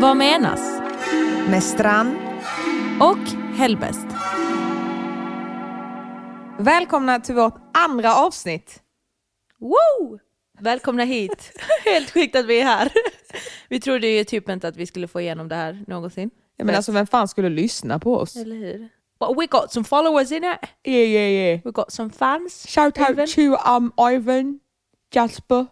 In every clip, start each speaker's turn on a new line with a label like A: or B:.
A: Vad menas?
B: Med Strand.
A: Och Hellbest.
B: Välkomna till vårt andra avsnitt.
A: Woo! Välkomna hit. Helt sjukt att vi är här. Vi trodde ju typ inte att vi skulle få igenom det här någonsin.
B: Ja, men alltså vem fan skulle lyssna på oss?
A: Eller hur? But we got some followers in it.
B: Yeah, yeah, yeah.
A: We got some fans.
B: Shout out
A: Even.
B: to um, Ivan, Jasper,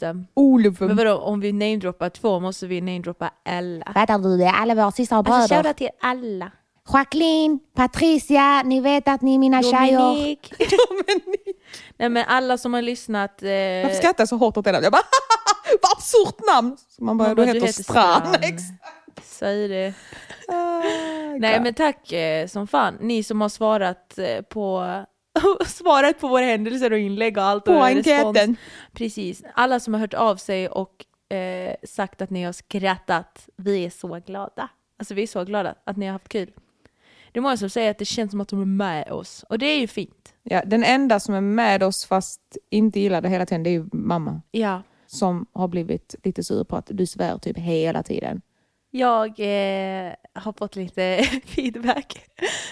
A: Them.
B: Olof.
A: Men vadå, om vi namedroppar två måste vi namedroppa alla.
C: Fattar du det? Alla våra systrar och
A: Alltså
C: bröder.
A: shoutout till alla.
C: Jacqueline, Patricia, ni vet att ni är mina tjejer.
A: Dominique. Nej men alla som har lyssnat. Eh,
B: Varför skrattar jag så hårt åt det? Jag bara vad absurt namn! Så man bara,
A: Man bara, du
B: heter
A: heter
B: Strand.
A: Säg det.
B: Ah,
A: Nej men tack eh, som fan. Ni som har svarat eh, på svarat på våra händelser och inlägg och allt.
B: På
A: och respons.
B: enkäten.
A: Precis. Alla som har hört av sig och eh, sagt att ni har skrattat. Vi är så glada. Alltså vi är så glada att ni har haft kul. Det är många som säger att det känns som att de är med oss. Och det är ju fint.
B: Ja, den enda som är med oss fast inte gillar det hela tiden det är ju mamma.
A: Ja.
B: Som har blivit lite sur på att du svär typ hela tiden.
A: Jag eh, har fått lite feedback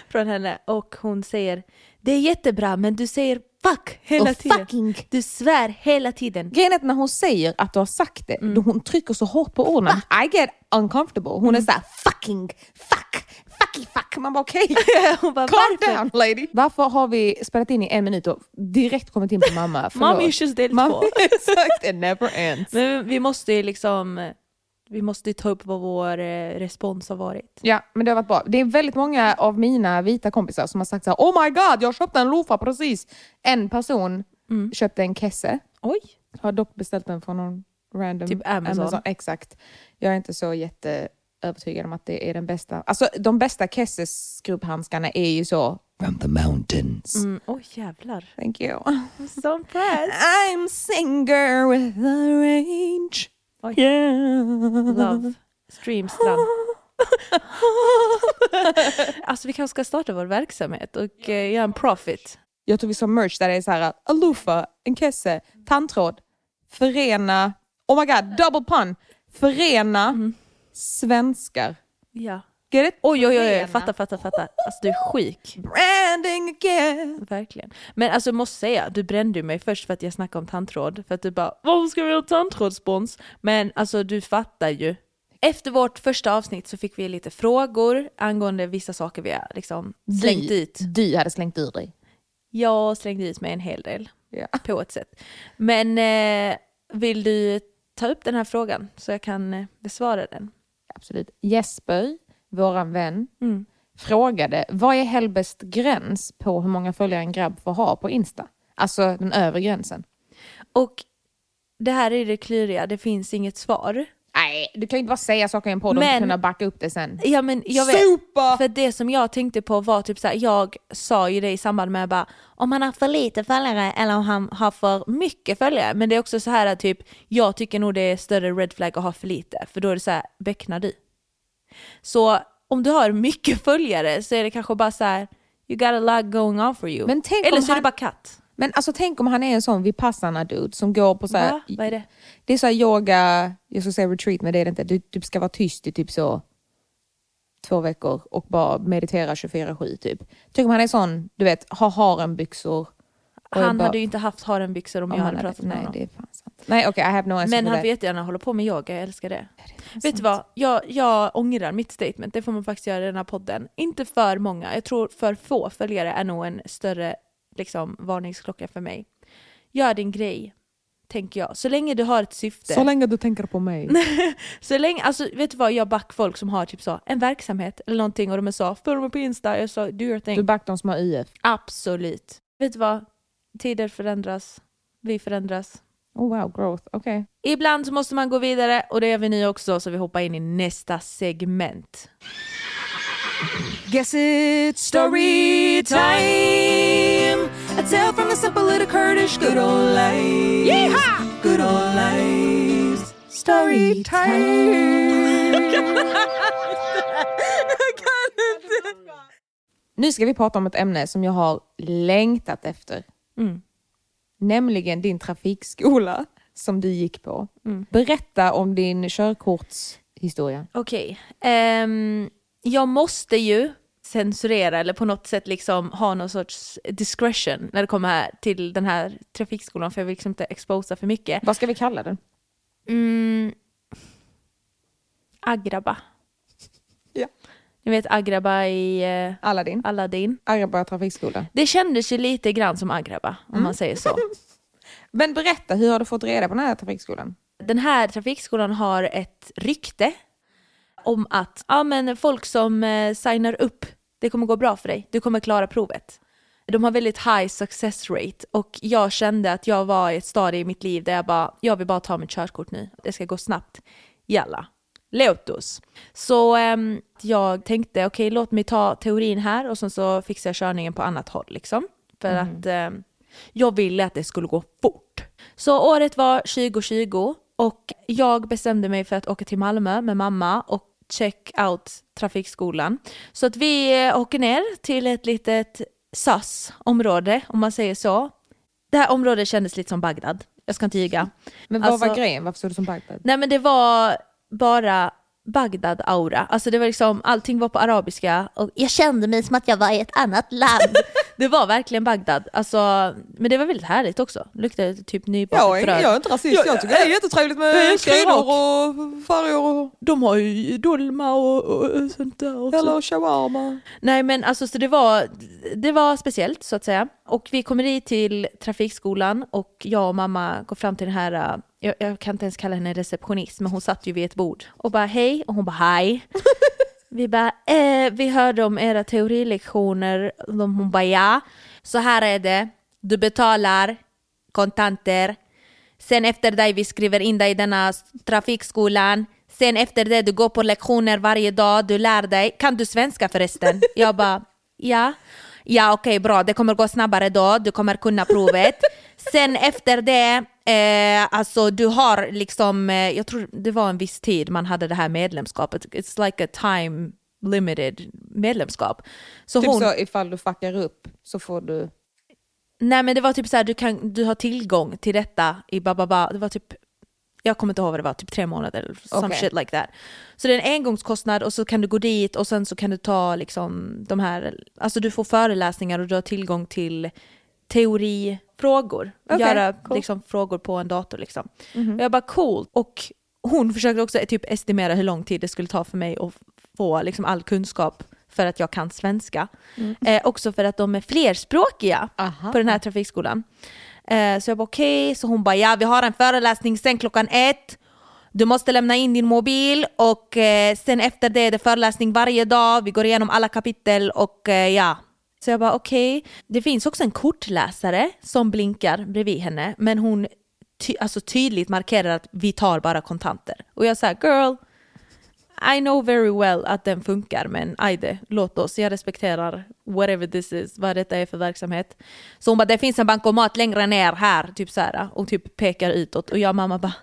A: från henne och hon säger det är jättebra men du säger fuck hela
C: Och
A: tiden.
C: fucking.
A: Du svär hela tiden.
B: Grejen är att när hon säger att du har sagt det,
A: Mm.
B: då hon trycker så hårt på orden. I get uncomfortable. Hon
A: Mm.
B: är såhär fucking, fuck, fucky fuck. Man bara okej,
A: Hon bara,
B: calm
A: varför?
B: down lady. Varför har vi spelat in i en minut och direkt kommit in på mamma?
A: Mommy issues del
B: Mamma-
A: två.
B: Exakt, it never ends.
A: Men vi måste ju liksom, vi måste ta upp vad vår eh, respons har varit.
B: Ja, men det har varit bra. Det är väldigt många av mina vita kompisar som har sagt så här: Oh my god, jag köpte en lofa precis. En person
A: Mm.
B: köpte en kesse.
A: Oj!
B: Har dock beställt den från någon random
A: Typ Amazon.
B: Exakt. Jag är inte så jätte övertygad om att det är den bästa. Alltså de bästa Kesses-skrubbhandskarna är ju så from the mountains.
A: Mm, oj jävlar.
B: Thank you.
A: I'm so impressed.
B: I'm singer with the range.
A: Oj.
B: Yeah.
A: Love. Streamstrand. alltså vi kanske ska starta vår verksamhet och eh, göra en profit.
B: Jag tror vi sa merch där det är så här a loofah, en kesse, tandtråd, förena, oh my god, double pun, förena
A: Mm.
B: svenskar.
A: Ja.
B: Get it?
A: Oj oj oj, fatta fatta fatta. Alltså du är sjuk.
B: Branding again.
A: Verkligen. Men alltså jag måste säga, du brände mig först för att jag snackade om tandtråd. För att du bara, varför ska vi ha tandtrådsspons? Men alltså du fattar ju. Efter vårt första avsnitt så fick vi lite frågor angående vissa saker vi har liksom slängt
B: Du-
A: ut.
B: Du hade slängt ur dig.
A: Jag slängde ut mig en hel del
B: Ja.
A: på ett sätt. Men eh, vill du ta upp den här frågan så jag kan eh, besvara den?
B: Absolut. Jesper, våran vän,
A: Mm.
B: Frågade vad är Hellbest gräns på hur många följare en grabb får ha på Insta? Alltså den övre gränsen.
A: Och det här är det kluriga, det finns inget svar.
B: Nej, du kan ju inte bara säga saker i en podd och
A: Men-
B: inte kunna backa upp det sen.
A: Ja men jag vet.
B: Super!
A: För det som jag tänkte på var typ såhär, jag sa ju det i samband med bara om han har för lite följare eller om han har för mycket följare. Men det är också så här att typ, jag tycker nog det är större red flag att ha för lite. För då är det så här, becknar du. Så om du har mycket följare så är det kanske bara så här, you got a lot going on for you. Eller så är det
B: han-
A: bara katt.
B: Men alltså tänk om han är en sån Vipassana-dude som går på så här,
A: Va? Vad är det?
B: Det är så yoga, jag ska säga retreat men det är det inte. Du typ ska vara tyst i typ så två veckor och bara meditera 24-7 typ. Tänk om han är sån, du vet, har harenbyxor.
A: Han
B: bara-
A: hade ju inte haft harenbyxor om,
B: om
A: jag
B: han
A: hade pratat med
B: Nej,
A: honom.
B: det är fan. Nej okej, I have no answer
A: Men han får jättegärna hålla på med yoga, jag älskar det.
B: Det
A: Vet du vad? Jag, jag ångrar mitt statement, det får man faktiskt göra i den här podden. Inte för många, jag tror för få följare är nog en större liksom, varningsklocka för mig. Gör din grej, tänker jag. Så länge du har ett syfte.
B: Så länge du tänker på mig.
A: Så länge, alltså vet du vad, jag back folk som har typ så, en verksamhet eller någonting och de är så, följ mig på Insta, jag sa do your thing.
B: Du back de som har IF.
A: Absolut. Vet du vad? Tider förändras, vi förändras.
B: Oh wow, growth. Okej.
A: Ibland så måste man gå vidare och det gör vi nu också så vi hoppar in i nästa segment.
B: Guess it's story time. A tale from the simple little Kurdish good old life. Yeehaw! Good old life. Story time. Nu ska vi prata om ett ämne som jag har längtat efter.
A: Mm.
B: Nämligen din trafikskola som du gick på.
A: Mm.
B: Berätta om din körkorts... historia.
A: Okej. Ehm, jag måste ju censurera eller på något sätt liksom ha någon sorts discretion när det kommer här till den här trafikskolan för jag vill liksom inte exposa för mycket.
B: Vad ska vi kalla den?
A: Mm, Agraba.
B: Ja.
A: Ni vet Agraba i eh,
B: Aladdin.
A: Aladdin.
B: Arboga trafikskola.
A: Det kändes ju lite grann som Agraba om man säger så.
B: Men berätta, hur har du fått reda på den här trafikskolan?
A: Den här trafikskolan har ett rykte om att ja, men folk som eh, signar upp, det kommer gå bra för dig. Du kommer klara provet. De har väldigt high success rate och jag kände att jag var i ett stadie i mitt liv där jag bara, jag vill bara ta mitt körkort nu. Det ska gå snabbt. Jalla. Låt Så ehm, jag tänkte, okej låt mig ta teorin här och sen så fixar jag körningen på annat håll liksom. För att ehm, jag ville att det skulle gå fort. Så året var 2020 och jag bestämde mig för att åka till Malmö med mamma och check out trafikskolan. Så att vi eh, åker ner till ett litet SAS-område om man säger så. Det här området kändes lite som Bagdad, jag ska inte ljuga.
B: Men vad
A: Alltså-
B: var grejen? Varför stod det som Bagdad?
A: Nej men det var bara Bagdad-aura. Alltså det var liksom, allting var på arabiska och jag kände mig som att jag var i ett annat land. det var verkligen Bagdad. Alltså, men det var väldigt härligt också. Det luktade typ nybakat bröd.
B: är inte rasist,
A: jag tycker det är
B: jättetrevligt
A: jag älskar Irak.
B: och färger och
A: De har ju dolma och, och, sånt där också.
B: shawarma.
A: Nej men alltså så det var, det var speciellt så att säga. Och vi kommer dit till trafikskolan och jag och mamma går fram till den här, äh, jag, jag kan inte ens kalla henne receptionist, men hon satt ju vid ett bord och bara hej och hon bara hej. vi bara, eh, vi hörde om era teorilektioner, De- hon bara ja. Så här är det, du betalar kontanter, Sen efter det vi skriver in dig i denna trafikskolan. Sen efter det du går på lektioner varje dag, du lär dig. Kan du svenska förresten? Jag bara, ja. Ja okej bra, det kommer gå snabbare då, du kommer kunna provet. Sen efter det, eh, alltså du har liksom, eh, jag tror det var en viss tid man hade det här medlemskapet. It's like a time limited medlemskap. Så
B: Typ
A: hon,
B: så ifall du fuckar upp så får du...
A: Nej men det var typ så här, du, kan, du har tillgång till detta i bababa. Det var typ, jag kommer inte ihåg vad det var, typ tre månader eller some
B: Okej.
A: shit like that. Så det är en engångskostnad och så kan du gå dit och sen så kan du ta liksom de här, alltså du får föreläsningar och du har tillgång till teorifrågor.
B: Okej,
A: Göra
B: cool.
A: Liksom frågor på en dator liksom. Och jag bara cool. Och hon försökte också typ estimera hur lång tid det skulle ta för mig att få liksom all kunskap för att jag kan svenska. Eh, också för att de är flerspråkiga
B: Aha.
A: på den här trafikskolan. Eh, så jag bara okej, så hon bara ja vi har en föreläsning sen klockan ett. Du måste lämna in din mobil och eh, sen efter det är det föreläsning varje dag. Vi går igenom alla kapitel och eh, ja. Så jag bara okej. Det finns också en kortläsare som blinkar bredvid henne men hon ty- alltså tydligt markerar att vi tar bara kontanter. Och jag säger girl, I know very well att den funkar men ajde, låt oss. Jag respekterar whatever this is, vad detta är för verksamhet. Så hon bara, det finns en bankomat längre ner här, typ så här, och typ pekar utåt. Och jag och mamma bara,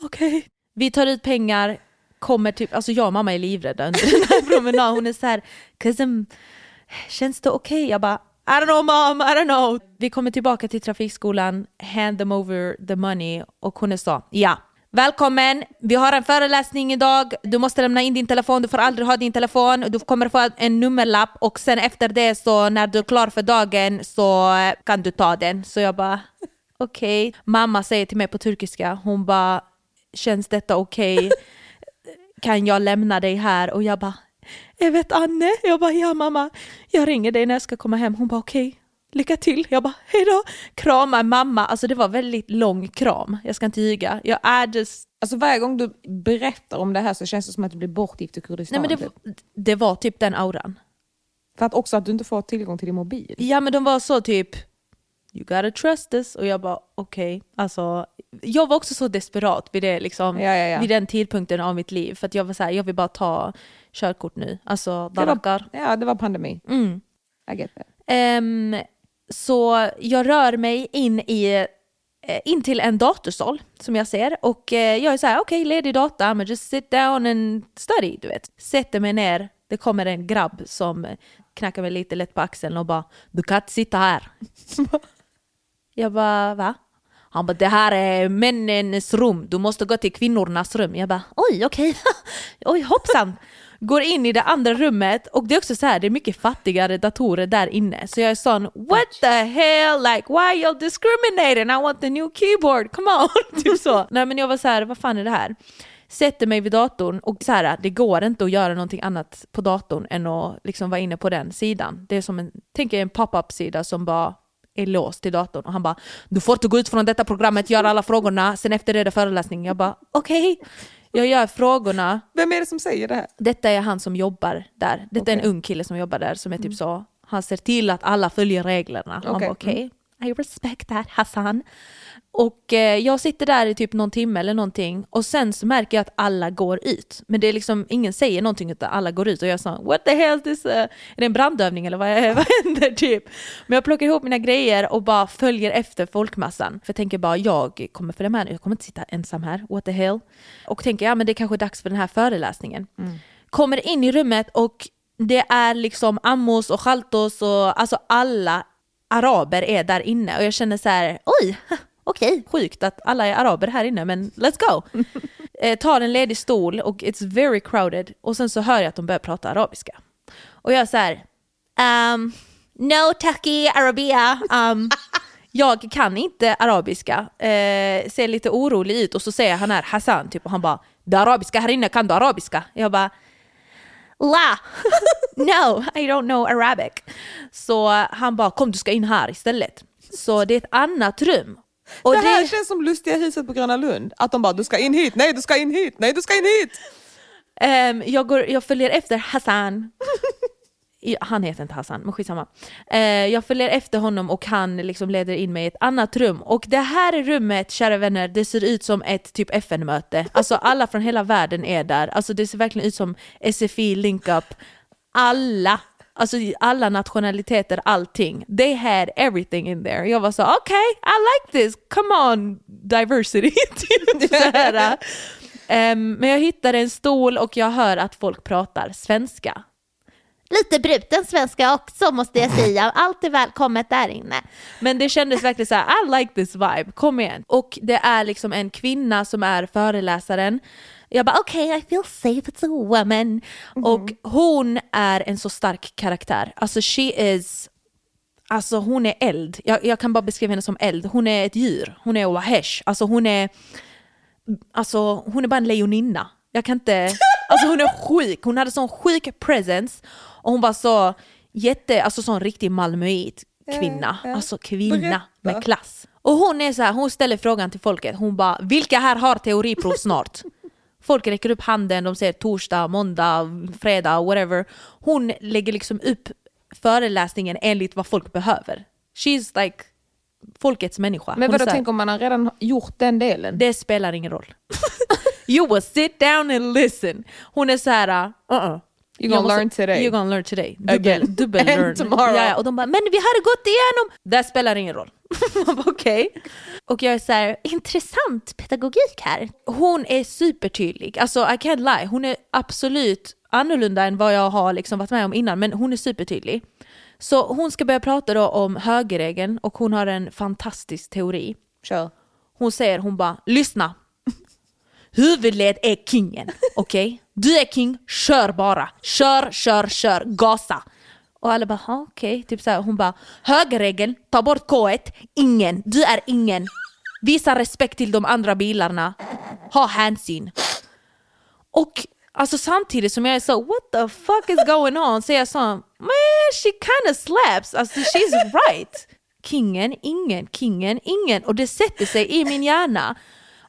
A: okej. Vi tar ut pengar, kommer typ, alltså jag och mamma är livrädda under den här promenaden. Hon är så här, cousin, känns det okej? Jag bara, I don't know mom, I don't know. Vi kommer tillbaka till trafikskolan, hand them over the money och hon så, ja. Välkommen, vi har en föreläsning idag, du måste lämna in din telefon, du får aldrig ha din telefon, du kommer få en nummerlapp och sen efter det så när du är klar för dagen så eh, kan du ta den. Så jag bara, okej. Mamma säger till mig på turkiska, hon bara, känns detta okej? kan jag lämna dig här? Och jag bara, jag vet Anne? Jag bara, ja mamma, jag ringer dig när jag ska komma hem. Hon bara, okej, lycka till. Jag bara, hejdå. Kramar mamma, alltså det var väldigt lång kram, jag ska inte ljuga. Jag är just,
B: Alltså varje gång du berättar om det här så känns det som att du blir bortgift i
A: nej
B: Kurdistan.
A: men det,
B: typ.
A: det var typ den auran.
B: För att också att du inte får tillgång till din mobil.
A: Ja men de var så typ, you gotta trust us. Och jag bara, okej. Alltså, jag var också så desperat vid, det, liksom,
B: Ja, ja, ja.
A: vid den tidpunkten av mitt liv. För att jag var så här, jag vill bara ta körkort nu. Alltså, barakar.
B: ja, det var pandemi.
A: Mm.
B: I get that.
A: Ehm, så jag rör mig in i eh, in till en datorsal som jag ser och eh, jag är så här, okej ledig data men just sit down and study du vet. Sätter mig ner, det kommer en grabb som knackar mig lite lätt på axeln och bara du kan inte sitta här. jag bara va? Han bara det här är männens rum, du måste gå till kvinnornas rum. Jag bara oj okej, oj hoppsan. Går in i det andra rummet och det är också så här, det är mycket fattigare datorer där inne. Så jag är sån what the hell, like why you discriminating? I want the new keyboard, come on! typ så. Nej men jag var så här, vad fan är det här? Sätter mig vid datorn och så här, det går inte att göra någonting annat på datorn än att liksom vara inne på den sidan. Det är som en, tänk er en pop-up sida som bara är låst till datorn och han bara du får inte gå ut från detta programmet, gör alla frågorna, sen efter det är det föreläsning. Jag bara okej, jag gör frågorna.
D: Vem är det som säger det här?
A: Detta är han som jobbar där. Detta är en ung kille som jobbar där som är typ så, han ser till att alla följer reglerna. Han
D: Okej.
A: bara okej, I respect that Hassan. Och eh, jag sitter där i typ någon timme eller någonting och sen så märker jag att alla går ut. Men det är liksom, ingen säger någonting utan alla går ut och jag sa what the hell is this? Uh, är det en brandövning eller vad, vad händer typ? Men jag plockar ihop mina grejer och bara följer efter folkmassan. För jag tänker bara jag kommer följa med nu, jag kommer inte sitta ensam här, what the hell? Och tänker ja men det är kanske är dags för den här föreläsningen. Kommer in i rummet och det är liksom ammos och chaltos och alltså alla araber är där inne och jag känner så här, oj, okej, sjukt att alla är araber här inne men let's go. eh, tar en ledig stol och it's very crowded och sen så hör jag att de börjar prata arabiska. Och jag är så här, um, no taki arabia, um, jag kan inte arabiska, eh, ser lite orolig ut och så säger han här Hassan typ och han bara, det arabiska här inne, kan du arabiska? Jag bara, La! no, I don't know Arabic. Så han bara kom du ska in här istället. Så det är ett annat rum. Och
D: det här
A: det,
D: känns som lustiga huset på Gröna Lund. Att de bara du ska in hit, nej du ska in hit, nej du ska in hit.
A: ehm, jag, går, jag följer efter Hassan. Han heter inte Hassan, men skitsamma. Eh, jag följer efter honom och han liksom leder in mig i ett annat rum. Och det här rummet, kära vänner, det ser ut som ett typ FN-möte. Alltså alla från hela världen är där. Alltså det ser verkligen ut som SFI Link Up. Alla, alltså alla nationaliteter, allting. They had everything in there. Jag var så okej, I like this, come on diversity. typ så här. Ehm, men jag hittade en stol och jag hör att folk pratar svenska.
C: Lite bruten svenska också måste jag säga. Allt är välkommet där inne.
A: Men det kändes verkligen så här, I like this vibe, kom igen. Och det är liksom en kvinna som är föreläsaren. Jag bara okej, I feel safe, it's a woman. Och hon är en så stark karaktär. Alltså she is, alltså hon är eld. Jag, jag kan bara beskriva henne som eld. Hon är ett djur, hon är wahesh. Alltså hon är, alltså hon är bara en lejoninna. Jag kan inte, alltså hon är sjuk. Hon hade sån sjuk presence och hon var så jätte, alltså sån riktig malmöit kvinna.
D: Ja, ja.
A: Alltså kvinna
D: Berätta.
A: med klass. Och hon är så här, hon ställer frågan till folket, hon bara vilka här har teoriprov snart? Folk räcker upp handen, de säger torsdag, måndag, fredag, whatever. Hon lägger liksom upp föreläsningen enligt vad folk behöver. She's like folkets människa.
B: Men vadå, tänk om man har redan gjort den delen?
A: det spelar ingen roll. you will sit down and listen. Hon är så här, uh -uh.
B: You're gonna
A: måste-
B: learn today.
A: You're gonna learn today. Dubbel, dubbel
B: And
A: learn.
B: tomorrow.
A: Ja, och de bara, men vi hade gått igenom. Det spelar ingen roll. Okej. Och jag är så här, intressant pedagogik här. Hon är supertydlig. Alltså I can't lie. Hon är absolut annorlunda än vad jag har liksom varit med om innan. Men hon är supertydlig. Så hon ska börja prata då om högerregeln och hon har en fantastisk teori.
B: Kör.
A: Hon säger, hon bara, lyssna. Huvudled är kingen, okej? Du är king, kör bara. Kör, kör, kör, gasa. Och alla bara, okej. okej. Typ så här, hon bara, högerregeln, ta bort K1, ingen, du är ingen. Visa respekt till de andra bilarna. Ha hänsyn. Och alltså samtidigt som jag är så what the fuck is going on så jag så man she kind of slaps, alltså she's right. Kingen, ingen, kingen, ingen och det sätter sig i min hjärna.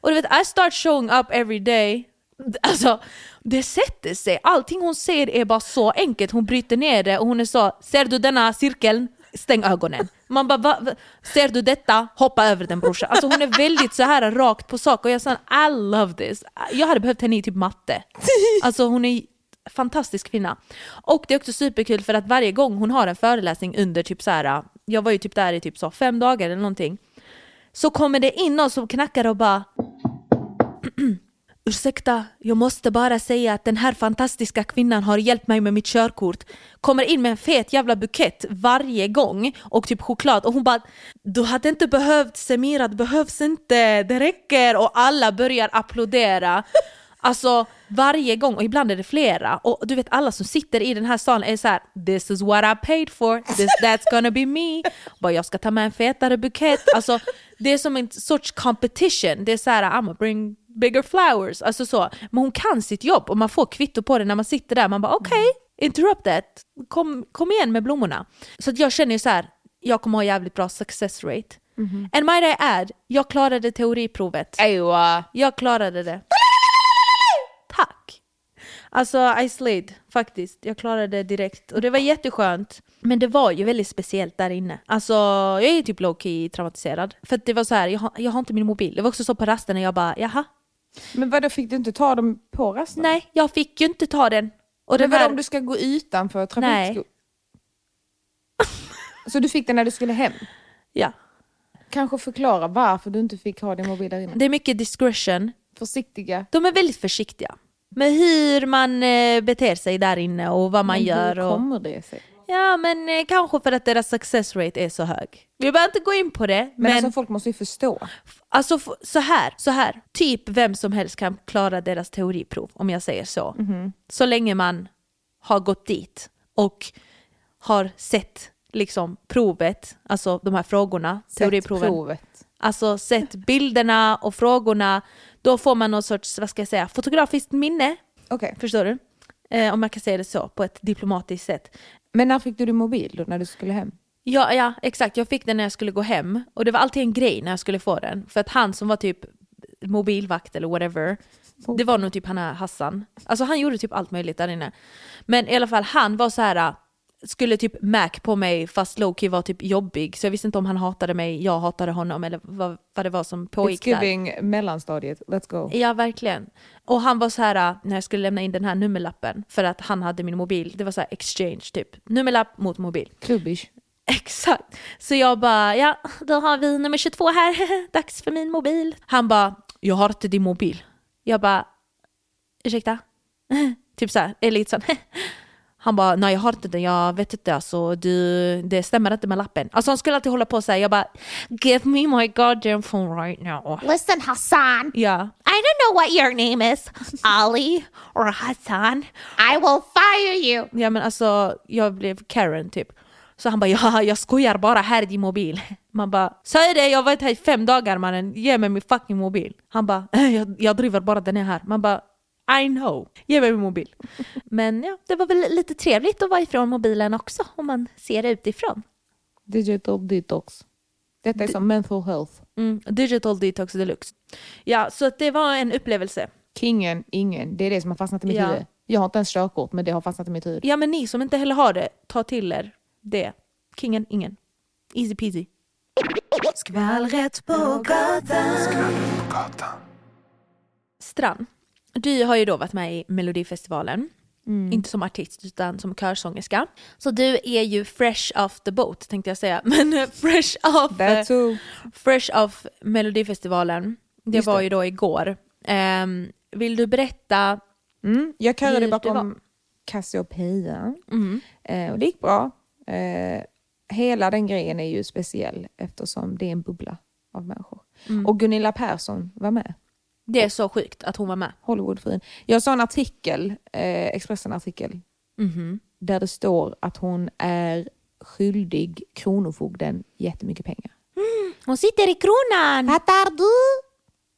A: Och du vet I start showing up every day. Alltså det sätter sig, allting hon säger är bara så enkelt, hon bryter ner det och hon är så, ser du denna cirkeln? Stäng ögonen. Man bara, va, va? ser du detta? Hoppa över den brorsan. Alltså hon är väldigt så här rakt på sak och jag sa I love this. Jag hade behövt henne i typ matte. Alltså hon är fantastisk kvinna. Och det är också superkul för att varje gång hon har en föreläsning under typ så här, jag var ju typ där i typ så fem dagar eller någonting, så kommer det in någon som knackar och bara Ursäkta, jag måste bara säga att den här fantastiska kvinnan har hjälpt mig med mitt körkort. Kommer in med en fet jävla bukett varje gång och typ choklad och hon bara Du hade inte behövt Semira, det behövs inte, det räcker och alla börjar applådera. Alltså varje gång och ibland är det flera och du vet alla som sitter i den här salen är så här: This is what I paid for, this, that's gonna be me. Bara jag ska ta med en fetare bukett. Alltså det är som en sorts competition. Det är så här, I'm bring bigger flowers. Alltså så. Men hon kan sitt jobb och man får kvitto på det när man sitter där. Man bara okej, okay, interrupt that. Kom, kom igen med blommorna. Så att jag känner ju så här, jag kommer ha jävligt bra success rate. And might I add, jag klarade teoriprovet.
B: Ewa.
A: Jag klarade det. Alltså I slid faktiskt. Jag klarade det direkt och det var jätteskönt. Men det var ju väldigt speciellt där inne. Alltså jag är typ low-key traumatiserad. För att det var så här, jag har, jag har inte min mobil. Det var också så på rasten när jag bara jaha.
B: Men vadå, fick du inte ta dem på rasten?
A: Nej, jag fick ju inte ta den. Och
B: Men
A: det var,
B: om du ska gå utanför
A: Nej.
B: trafikskolan? Så du fick den när du skulle hem?
A: ja.
B: Kanske förklara varför du inte fick ha din mobil där inne?
A: Det är mycket discretion.
B: Försiktiga.
A: De är väldigt försiktiga. Med hur man eh, beter sig där inne och vad man
B: Men
A: gör.
B: Hur
A: Och...
B: kommer det sig?
A: Ja men eh, kanske för att deras success rate är så hög. Vi behöver inte gå in på det.
B: Men,
A: Men,
B: alltså folk måste ju förstå.
A: alltså så här, så här. Typ vem som helst kan klara deras teoriprov om jag säger så. Så länge man har gått dit och har sett liksom provet, alltså de här frågorna, teoriproven.
B: provet.
A: Alltså sett bilderna och frågorna. Då får man någon sorts, vad ska jag säga, fotografiskt minne.
B: Okej.
A: Förstår du? Eh, om man kan säga det så, på ett diplomatiskt sätt.
B: Men när fick du din mobil då, när du skulle hem?
A: Ja, ja, exakt. Jag fick den när jag skulle gå hem. Och det var alltid en grej när jag skulle få den. För att han som var typ mobilvakt eller whatever, det var nog typ han Hassan. Alltså han gjorde typ allt möjligt där inne. Men i alla fall, han var så här skulle typ Mac på mig fast Loki var typ jobbig. Så jag visste inte om han hatade mig, jag hatade honom eller vad, vad det var som pågick
B: It's
A: där.
B: giving mellanstadiet, let's go.
A: Ja, verkligen. Och han var så här äh, när jag skulle lämna in den här nummerlappen för att han hade min mobil. Det var så här exchange typ. Nummerlapp mot mobil.
B: Klubbish.
A: Exakt. Så jag bara, ja, då har vi nummer 22 här. Dags för min mobil. Han bara, jag har inte din mobil. Jag bara, ursäkta? typ så här, är lite sån. Han bara, nej jag har inte den, jag vet inte alltså, du, det stämmer inte med lappen. Alltså han skulle alltid hålla på säga, jag bara, give me my goddamn phone right now.
C: Listen, Hassan,
A: Ja,
C: I don't know what your name is, Ali or Hassan. I will fire you.
A: ja men alltså jag blev Karen typ. Så han bara, ja jag skojar bara, här är din mobil. Man bara, säg det, jag har varit här i fem dagar mannen, ge mig min fucking mobil. Han bara, "Eh, jag, jag driver bara, den är här. Man bara, I know, ge mig min mobil. Men ja, det var väl lite trevligt att vara ifrån mobilen också, om man ser det utifrån.
B: Digital detox. Detta är som mental health.
A: Mm, digital detox deluxe. Ja, så att det var en upplevelse.
B: Kingen, ingen. Det är det som har fastnat i mitt
A: Ja.
B: huvud. Jag har inte ens körkort, men det har fastnat i mitt huvud.
A: Ja men ni som inte heller har det, ta till er det. Kingen, ingen. Easy peasy.
D: Skvallret på gatan.
A: Strand, du har ju då varit med i Melodifestivalen. Inte som artist utan som körsångerska. Så du är ju fresh off the boat tänkte jag säga. Men fresh off, eh, fresh off Melodifestivalen. Det
B: Just
A: var
B: det.
A: ju då igår. Ehm, vill du berätta?
B: Mm. Jag körade bakom Cassiopeia.
A: Mm.
B: Eh, och det gick bra. Eh, hela den grejen är ju speciell eftersom det är en bubbla av människor.
A: Mm.
B: Och Gunilla Persson var med.
A: Det är så sjukt att hon var med.
B: Hollywoodfrun. Jag såg en artikel, eh, Expressen-artikel,
A: Mhm.
B: där det står att hon är skyldig Kronofogden jättemycket pengar.
C: Hon sitter i kronan. Fattar du?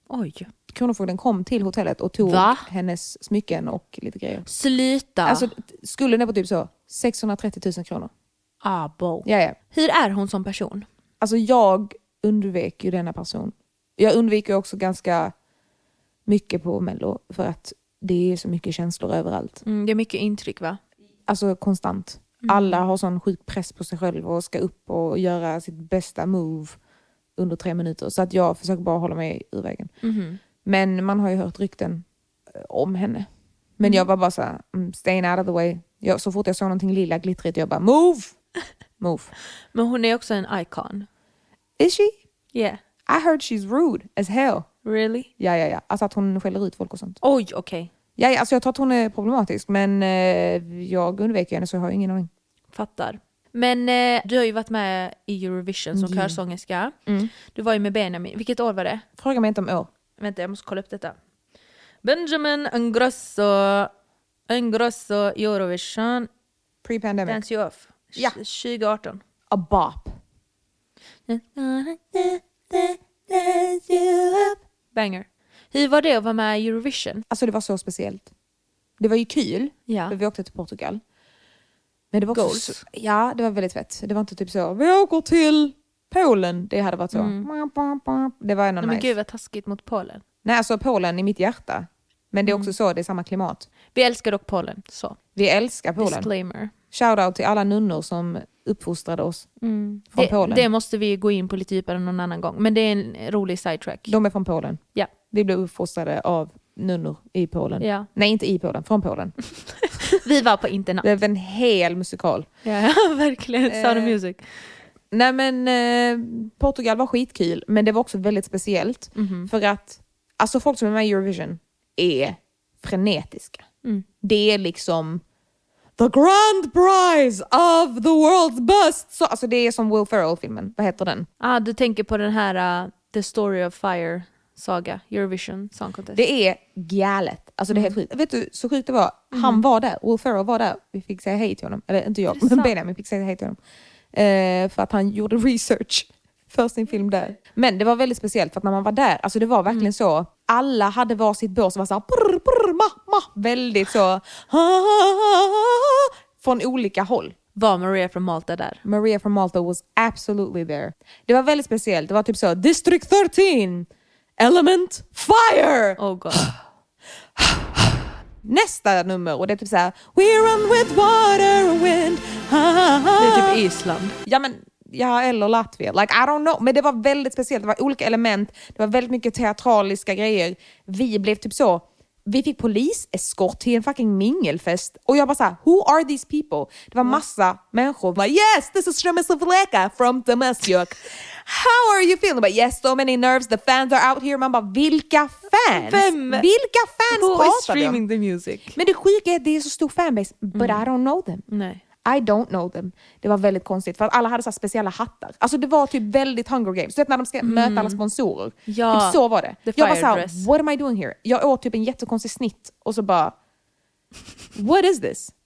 A: Oj.
B: Kronofogden kom till hotellet och tog
A: Va?
B: hennes smycken och lite grejer.
A: Sluta.
B: Alltså skulden är på typ så 630 000 kronor.
A: Abo.
B: Ja, ja.
A: Hur är hon som person?
B: Alltså jag undvek ju denna person. Jag undviker också ganska mycket på Mello för att det är så mycket känslor överallt.
A: Mm, det är mycket intryck va?
B: Alltså konstant. Alla har sån sjuk press på sig själv och ska upp och göra sitt bästa move under tre minuter. Så att jag försöker bara hålla mig ur vägen.
A: Mhm.
B: Men man har ju hört rykten eh, om henne. Men jag var bara så här, mm, staying out of the way. Jag, så fort jag såg någonting lila glittrigt, jag bara move! Move.
A: Men hon är också en icon.
B: Is she?
A: Yeah.
B: I heard she's rude as hell.
A: Really?
B: Ja, ja, ja. Alltså att hon skäller ut folk och sånt.
A: Oj, okej.
B: Ja, ja, alltså jag tror att hon är problematisk, men eh, jag undviker henne så jag har ingen aning.
A: Fattar. Men eh, du har ju varit med i Eurovision som
B: Ja.
A: körsångerska.
B: Mm.
A: Du var ju med Benjamin. Vilket år var det?
B: Fråga mig inte om år.
A: Vänta, jag måste kolla upp detta. Benjamin Ingrosso, Ingrosso Eurovision
B: Pre-pandemic.
A: Dance You Off.
B: Ja.
A: 2018.
B: A bop.
A: Banger. Hur var det att vara med i Eurovision?
B: Alltså det var så speciellt. Det var ju kul,
A: Ja.
B: för vi åkte till Portugal. Men det var också
A: Goals.
B: så, Ja, det var väldigt fett. Det var inte typ så, vi åker till Polen. Det hade varit så. Det var ändå
A: Nej, men
B: nice.
A: gud vad taskigt mot Polen.
B: Nej, alltså Polen i mitt hjärta. Men det är också så, det är samma klimat.
A: Vi älskar dock Polen. Så.
B: Vi älskar Polen.
A: Disclaimer.
B: Shoutout till alla nunnor som uppfostrade oss från
A: Det,
B: Polen.
A: det måste vi gå in på lite djupare någon annan gång. Men det är en rolig sidetrack.
B: De är från Polen.
A: Ja.
B: Vi blev uppfostrade av nunnor i Polen.
A: Ja.
B: Nej, inte i Polen, från Polen.
A: Vi var på internat.
B: Det är en hel musikal.
A: Ja, verkligen. Sound of
B: Eh,
A: Music.
B: Nej men eh, Portugal var skitkul, men det var också väldigt speciellt.
A: Mhm.
B: För att alltså folk som är med i Eurovision är frenetiska.
A: Mm.
B: Det är liksom the grand prize of the world's best. Så, alltså det är som Will Ferrell-filmen, vad heter den?
A: Ah, du tänker på den här uh, The Story of Fire saga, Eurovision Song Contest.
B: Det är galet. Alltså det är helt
A: Mm.
B: sjukt. Vet du så sjukt det var? Han var där, Will Ferrell var där. Vi fick säga hej till honom. Eller inte jag, men? Benjamin fick säga hej till honom. Eh, för att han gjorde research för sin film där. Men det var väldigt speciellt för att när man var där, alltså det var verkligen
A: Mm.
B: så. Alla hade var sitt bås och var såhär brr, brr, ma, ma. Väldigt så. "Ah, ah, ah", Från olika håll.
A: Var Maria från Malta där?
B: Maria from Malta was absolutely there. Det var väldigt speciellt. Det var typ så, District 13, Element, Fire!
A: Oh god.
B: nästa nummer och det är typ såhär We run with water and wind. Ha, ha, ha.
A: Det är typ Island.
B: Ja men ja eller Latvia. Like I don't know. Men det var väldigt speciellt. Det var olika element. Det var väldigt mycket teatraliska grejer. Vi blev typ så. Vi fick poliseskort till en fucking mingelfest och jag bara såhär, who are these people? Det var massa människor bara yes this is Shremis Vleka from Damascus. How are you feeling? But yes so many nerves, the fans are out here. Man bara vilka fans?
A: Vem?
B: Vilka fans
A: Who is
B: pratar om?
A: streaming the music?
B: Men det sjuka är att det är så stor fanbase, but
A: Mm.
B: I don't know them.
A: Nej.
B: I don't know them. Det var väldigt konstigt för att alla hade så här speciella hattar. Alltså det var typ väldigt Hunger Games. Du vet när de ska möta alla sponsorer.
A: Mm. Ja,
B: Typ så var det.
A: the
B: jag var såhär, what am I doing here? Jag åt typ en jättekonstig snitt och så bara, what is this?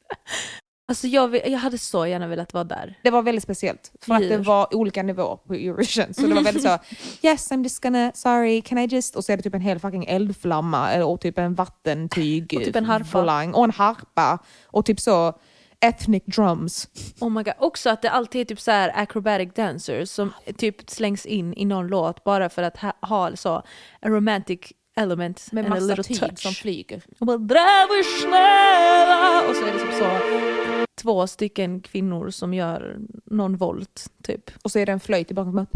A: Alltså jag, vill- jag hade så gärna velat vara där.
B: Det var väldigt speciellt för att det
A: Djur.
B: var olika nivåer på Eurovision. Så det var väldigt så, yes I'm just gonna, sorry, can I just... Och så är det typ en hel fucking eldflamma eller- och typ en vattentyg.
A: Och typ en harpa.
B: volang, Och en harpa. Och typ så ethnic drums.
A: Oh my god. Också att det alltid är typ så här acrobatic dancers som typ slängs in i någon låt bara för att ha, ha så a romantic element
B: Med
A: and a
B: massa
A: little
B: tyg
A: touch.
B: som flyger.
A: Och bara och så är det typ så två stycken kvinnor som gör någon volt typ.
B: Och så är det en flöjt i bakgrunden.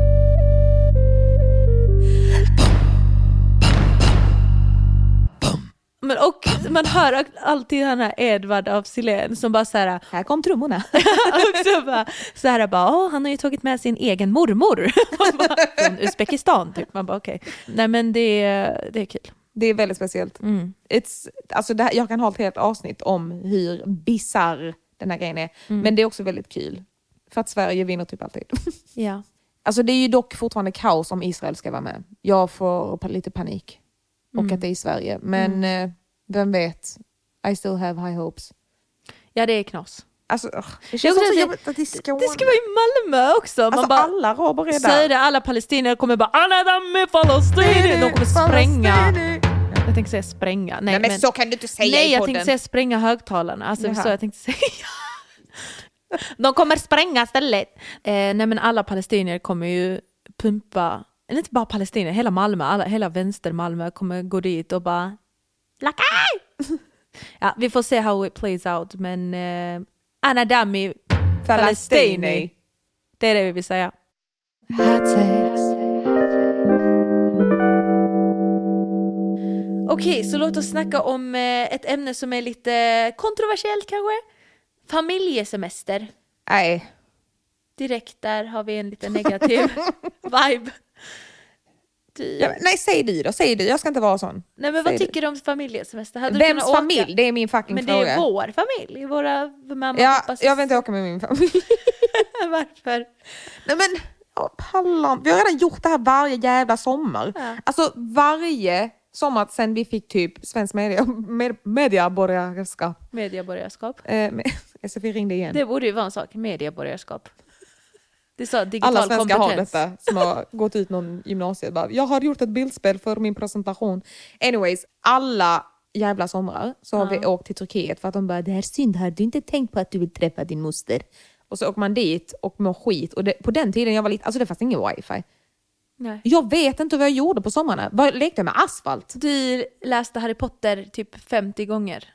A: Men och man hör alltid den här Edvard av Silén som bara så här
B: Här kom trummorna.
A: också bara, så här bara, "Åh, han har ju tagit med sin egen mormor bara, från Uzbekistan typ. Man bara okej. Nej men det, är- det är kul.
B: Det är väldigt speciellt.
A: Mm.
B: It's, alltså här, jag kan ha ett helt avsnitt om hur bizarr den här grejen är.
A: Mm.
B: Men det är också väldigt kul. För att Sverige vinner typ alltid.
A: Ja.
B: Alltså det är ju dock fortfarande kaos om Israel ska vara med. Jag får lite panik. Och
A: Mm.
B: att det är i Sverige. Men eh, vem vet? I still have high hopes.
A: ja det är knas.
B: Alltså, det känns
A: är också
B: jobbigt att det ska
A: Det ska vara i Malmö också. Man
B: Alltså
A: bara,
B: alla araber är där.
A: det, alla palestinier kommer bara anadam med Palestina. De kommer spränga. Jag tänkte säga spränga. Nej,
B: Nej men,
A: men,
B: så kan du inte säga
A: nej
B: i
A: jag tänkte säga spränga högtalarna. Alltså
B: Jaha.
A: så jag tänkte säga. De kommer spränga stället. Eh, nej men alla palestinier kommer ju pumpa, eller inte bara palestinier, hela Malmö, alla, hela vänster Malmö kommer gå dit och bara Lakaj! ja, vi får se how it plays out men eh, Anadami Palestini. Det är det vi vill säga. Okej, så låt oss snacka om eh, ett ämne som är lite kontroversiellt kanske. Familjesemester.
B: Nej.
A: Direkt där har vi en lite negativ vibe. Dyr.
B: Ja, nej, säg du då. Säg du. Jag ska inte vara sån.
A: Nej men
B: säg
A: vad tycker du om familjesemester? Hade
B: Vems
A: kunnat åka?
B: familj? Det är min fucking
A: Men det
B: fråga.
A: är vår familj, våra mamma
B: Ja,
A: och pappas
B: jag vill inte åka med min familj.
A: Varför?
B: Nej men, pallar. Vi har redan gjort det här varje jävla sommar.
A: Ja.
B: Alltså varje sommar sen vi fick typ svensk media, med, mediaborgarskap.
A: Medieborgarskap.
B: Eh, med, SFI ringde igen.
A: Det borde ju vara en sak, medieborgarskap. Det sa digital
B: Alla svenskar har detta som har gått ut någon gymnasiet. Bara, jag har gjort ett bildspel för min presentation. Anyways, alla jävla somrar så har vi åkt till Turkiet för att de bara, det här är synd, har du inte tänkt på att du vill träffa din moster? Och så åker man dit och mår skit. Och det, på den tiden jag var liten, alltså det fanns ingen wifi.
A: Nej.
B: Jag vet inte vad jag gjorde på sommarna. Vad lekte jag med asfalt?
A: Du läste Harry Potter typ 50 gånger.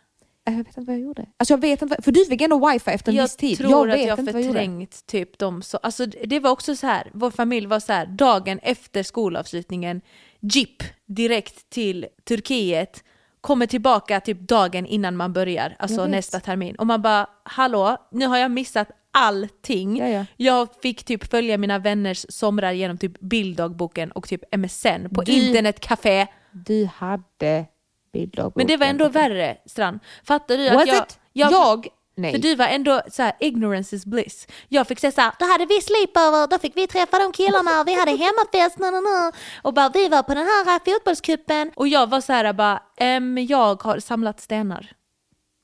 B: Jag vet inte vad jag gjorde. Alltså jag vet inte, vad, för du fick ändå wifi efter en
A: Jag
B: viss tid.
A: tror
B: jag
A: att
B: vet
A: jag
B: inte vad jag
A: förträngt typ de så, alltså det var också så här, vår familj var så här, dagen efter skolavslutningen, jeep direkt till Turkiet, kommer tillbaka typ dagen innan man börjar, alltså nästa termin. Och man bara, hallå, nu har jag missat allting.
B: Ja, ja.
A: Jag fick typ följa mina vänners somrar genom typ bilddagboken och typ MSN på
B: Du-
A: internetcafé.
B: Du hade bilddagboken.
A: Men det var ändå värre Strand. Fattar du?
B: Was
A: att jag,
B: it? Jag? Nej.
A: För du var ändå så här, ignorance is bliss. Jag fick säga så här,
C: Då hade vi sleepover, då fick vi träffa de killarna vi hade hemmafest. Na, na, na.
A: och bara vi var på den här fotbollscupen och jag var så här bara, ehm, jag har samlat stenar.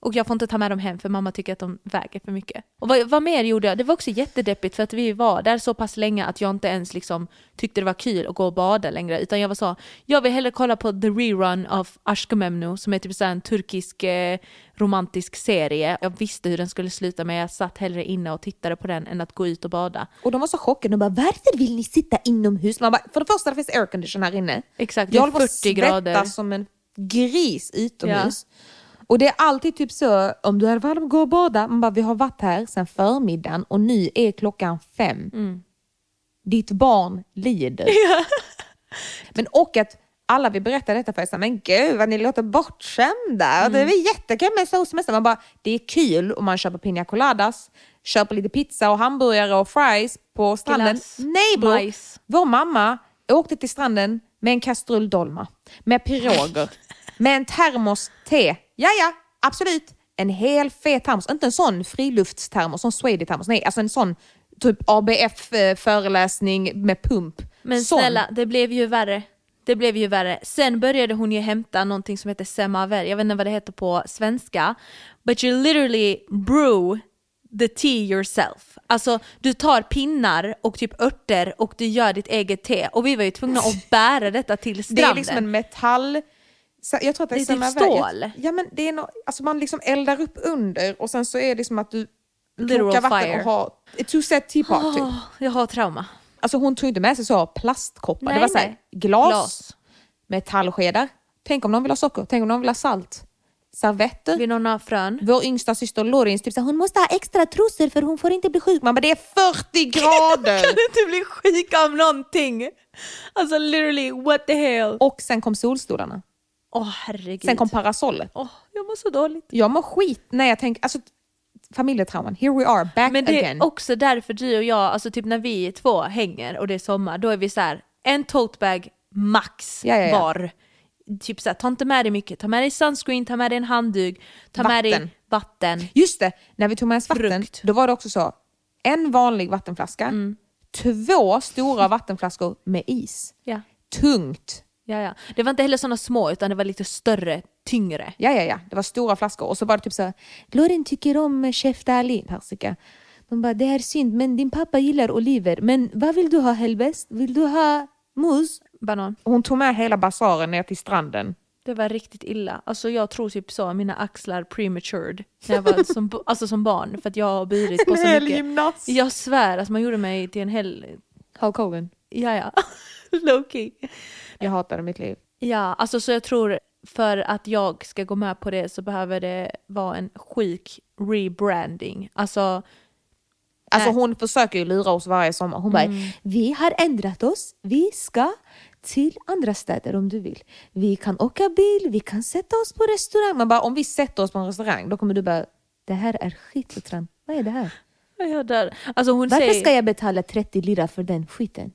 A: Och jag får inte ta med dem hem för mamma tycker att de väger för mycket. Och vad, vad mer gjorde jag? Det var också jättedeppigt för att vi var där så pass länge att jag inte ens liksom tyckte det var kul att gå och bada längre. Utan jag var så, jag vill hellre kolla på the rerun av Aşk-ı Memnu som är typ så en turkisk eh, romantisk serie. Jag visste hur den skulle sluta men jag satt hellre inne och tittade på den än att gå ut och bada.
B: Och de var så chockade. De bara, varför vill ni sitta inomhus? Man bara, för det första det finns aircondition här inne.
A: Exakt, det
B: jag
A: är
B: håller på att
A: 40 grader.
B: svettas som en gris utomhus. Och det är alltid typ så, om du är varm, gå och bada. Man bara, vi har varit här sedan förmiddagen och nu är klockan fem.
A: Mm.
B: Ditt barn lider. Men och att alla vill berätta detta för sig, men gud vad ni låter bortskämda. Och Det är väl jättekul med solsemester. Man bara, det är kul om man köper piña coladas, köper lite pizza och hamburgare och fries på stranden.
A: Glass,
B: Nej bror,
A: majs.
B: vår mamma åkte till stranden med en kastrull dolma, med piroger, med en termos te. Ja, ja, absolut. En hel fet termos, inte en sån friluftstermos, sån Swedish-termos. Nej, alltså en sån typ ABF-föreläsning med pump.
A: Men
B: sån.
A: snälla, det blev ju värre. Det blev ju värre. Sen började hon ju hämta någonting som heter semaver. Jag vet inte vad det heter på svenska. But you literally brew the tea yourself. Alltså du tar pinnar och typ örter och du gör ditt eget te. Och vi var ju tvungna att bära detta till
B: Det
A: stranden.
B: är liksom en metall... Jag tror att det är,
A: Det är typ
B: samma väg.
A: stål.
B: Ja men det är no, alltså man liksom eldar upp under och sen så är det som att du kokar vatten
A: fire.
B: och har ett two-set teapot typ.
A: Åh, jag har trauma.
B: Alltså hon tog inte med sig så plastkoppar,
A: Nej,
B: det var så här, glas,
A: Glas.
B: metallskedar. Tänk om någon vill ha socker, tänk om någon vill ha salt. Servetter.
A: Vill någon ha frön?
B: Vår yngsta syster Lorins typ så här, hon måste ha extra trosor för hon får inte bli sjuk. Man bara det är 40 grader!
A: Kan du inte bli sjuk av någonting? Alltså literally, what the hell?
B: och sen kom solstolarna.
A: Åh herregud.
B: Sen kom parasollet.
A: Åh, jag mår så dåligt.
B: Jag mår skit när jag tänker, alltså familjetrauman, here we are, back
A: Men det
B: again.
A: är också därför du och jag, alltså typ när vi två hänger och det är sommar, då är vi så här en totebag max
B: Ja, ja, ja.
A: var. Typ så här, ta inte med dig mycket, ta med dig sunscreen, ta med dig en handduk, ta med dig
B: Vatten.
A: vatten.
B: Just det, när vi tog med oss vatten,
A: Frukt.
B: då var det också så, en vanlig vattenflaska,
A: Mm.
B: två stora vattenflaskor med is. Tungt.
A: Ja, ja. Det var inte heller sådana små utan det var lite större, tyngre.
B: Ja, ja, ja. Det var stora flaskor. Och så var det typ så här, Lorin tycker om chef Ali, persika. De bara, det är synd, men din pappa gillar oliver. Men vad vill du ha helst? Vill du ha mus?
A: Banan.
B: Hon tog med hela basaren ner till stranden.
A: Det var riktigt illa. Alltså jag tror typ så, mina axlar prematured när jag var som, alltså som barn för att jag har burit på så mycket.
B: gymnast.
A: Jag svär, alltså man gjorde mig till en hel...
B: Hulk Hogan.
A: Ja, ja. Low key.
B: Jag hatade mitt liv.
A: Ja, alltså så jag tror för att jag ska gå med på det så behöver det vara en sjuk rebranding. Alltså,
B: Alltså
A: Nej.
B: hon försöker ju lura oss varje sommar. Hon bara, vi har ändrat oss. Vi ska till andra städer om du vill. Vi kan åka bil, vi kan sätta oss på restaurang. Man bara, om vi sätter oss på en restaurang, då kommer du bara, det här är skit. Vad är det här?
A: jag dör. Alltså hon
B: Varför
A: säger...
B: ska jag betala 30 lira för den skiten?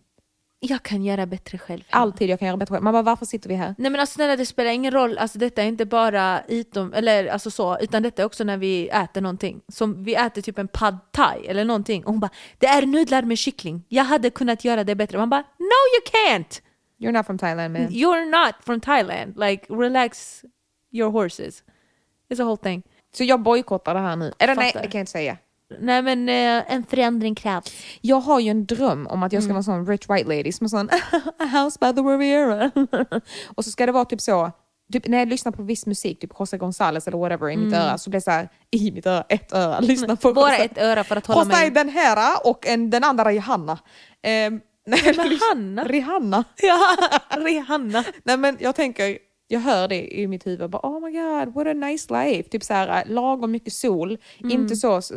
A: Jag kan göra bättre själv.
B: Alltid jag kan göra bättre själv. Man bara, varför sitter vi här?
A: Nej men alltså snälla det spelar ingen roll, alltså detta är inte bara utom, eller alltså så, utan detta är också när vi äter någonting. Som vi äter typ en pad thai eller någonting och hon bara det är nudlar med kyckling, jag hade kunnat göra det bättre. Man bara no you can't!
B: You're not from Thailand man.
A: You're not from Thailand, like relax your horses. It's a whole thing.
B: Så jag bojkottar det här nu. Eller nej, det kan jag inte säga.
A: Nej men eh, en förändring krävs.
B: Jag har ju en dröm om att jag ska vara en sån rich white lady som är sån a house by the Riviera. och så ska det vara typ så, typ när jag lyssnar på viss musik, typ José González eller whatever i mitt öra, så blir det så här, i mitt öra, ett öra, lyssna på
A: Bara
B: José.
A: ett öra för att hålla
B: José
A: mig...
B: den här och en, den andra Rihanna. Um, nej,
A: men
B: lyssna-
A: Hanna?
B: Rihanna.
A: Ja, Rihanna.
B: Nej men jag tänker, jag hör det i mitt huvud, bara, oh my god what a nice life. Typ så här, lagom mycket sol,
A: Mm.
B: inte så, så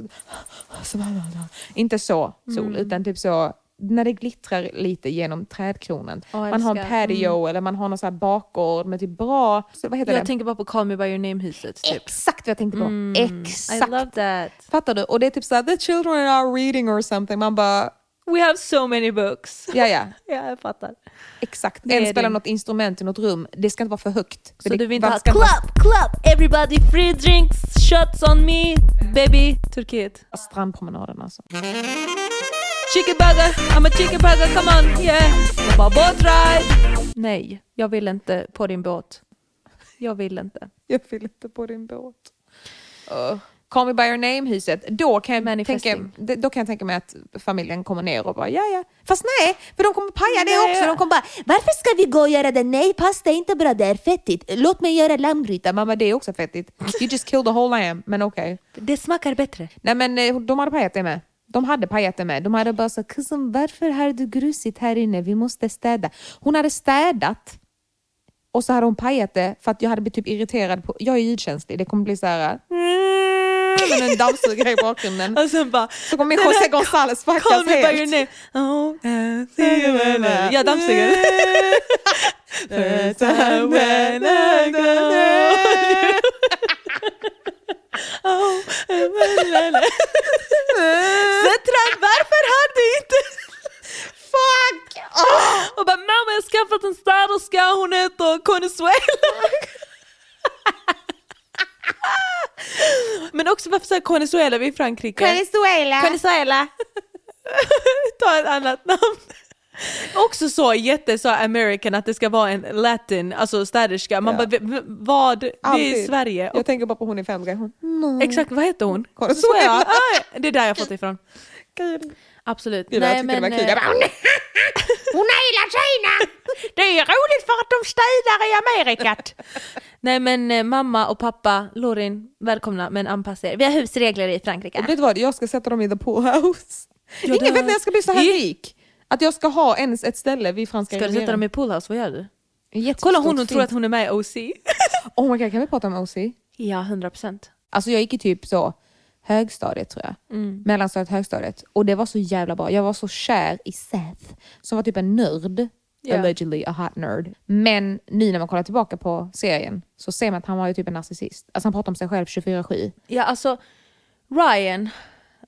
B: inte så sol
A: Mm.
B: utan typ så när det glittrar lite genom trädkronan.
A: Jag
B: man har en
A: älskar. Mm.
B: patio eller man har någon så här bakgård med typ bra, så, vad heter
A: Jag
B: det?
A: tänker bara på Call Me By Your Name-huset typ.
B: Exakt vad jag tänkte på.
A: Mm, I
B: Exakt.
A: love that.
B: Fattar du? Och det är typ såhär, the children are reading or something. Man bara,
A: We have so many books.
B: ja ja,
A: ja, jag fattar.
B: Exakt.
A: Det
B: En spelar något instrument i något rum, det ska inte vara för högt.
A: Så
B: det,
A: du vill inte ha club, club, everybody free drinks, shots on me, baby. Turkiet.
B: Strandpromenaden alltså.
A: Chicken burger, I'm a chicken burger, come on, yeah. Jag bara båt ride. Nej, jag vill inte på din båt. Jag vill inte.
B: Jag vill inte på din båt. Uh. Call me by your name-huset, då, kan jag tänka- då kan jag tänka mig att familjen kommer ner och bara ja ja. Fast nej, för de kommer paja det också. De kommer bara varför ska vi gå och göra det? Nej, pasta är inte bra, det är fettigt. Låt mig göra lammgryta. Mamma det är också fettigt. You just killed the whole lamb, men okej.
A: Det smakar bättre.
B: Nej men eh, de hade pajat det med. De hade pajat det med. De hade bara sagt cousin varför har du grusigt här inne? Vi måste städa. Hon hade städat och så hade hon pajat det för att jag hade blivit typ irriterad. På, jag är ljudkänslig, det kommer bli så här. Men en dammsugare i bakgrunden.
A: Och sen bara
B: Så kommer José González
A: Call
B: fuckas
A: me by your
B: helt.
A: name. Oh, I see you when I- Ja, dammsugare. First time when I go. Oh, Zetran, varför har du inte... Fuck! Och bara mamma jag har skaffat en städerska, hon heter Consuela. Men också varför säger Consuela vi i Frankrike?
C: Venezuela.
A: Consuela. Ta ett annat namn. Också så jätte så American att det ska vara en latin, alltså städerska. Man
B: Ja.
A: bara, vad? Det är. Sverige. Och
B: Jag tänker bara på hon i Femga. Hon,
A: Exakt, vad heter hon?
B: Consuela.
A: Ah, det är där jag fått det ifrån. Absolut.
B: Gud, jag tyckte det var kul. Jag
A: eh,
B: bara,
C: Hon är Kina. Det är roligt för att de städar i Amerikat.
A: Nej men eh, mamma och pappa, Lorin, välkomna men anpassa er. Vi har husregler i Frankrike.
B: Vet du vad, jag ska sätta dem i the pool house.
A: Ja,
B: Ingen vet när jag ska bli så här rik. Att jag ska ha ens ett ställe vid franska
A: Ska du sätta dem i poolhouse, vad gör du? Kolla hon, hon tror att hon är med i OC.
B: Oh my god, kan vi prata om OC?
A: Ja, 100 procent.
B: Alltså jag gick i typ så högstadiet tror jag.
A: Mm.
B: Mellanstadiet, högstadiet. Och det var så jävla bra. Jag var så kär i Seth som var typ en nörd.
A: Ja.
B: Allegedly a hot nerd. Men nu när man kollar tillbaka på serien så ser man att han var ju typ en narcissist. Alltså han pratar om sig själv 24-7.
A: Ja, alltså Ryan,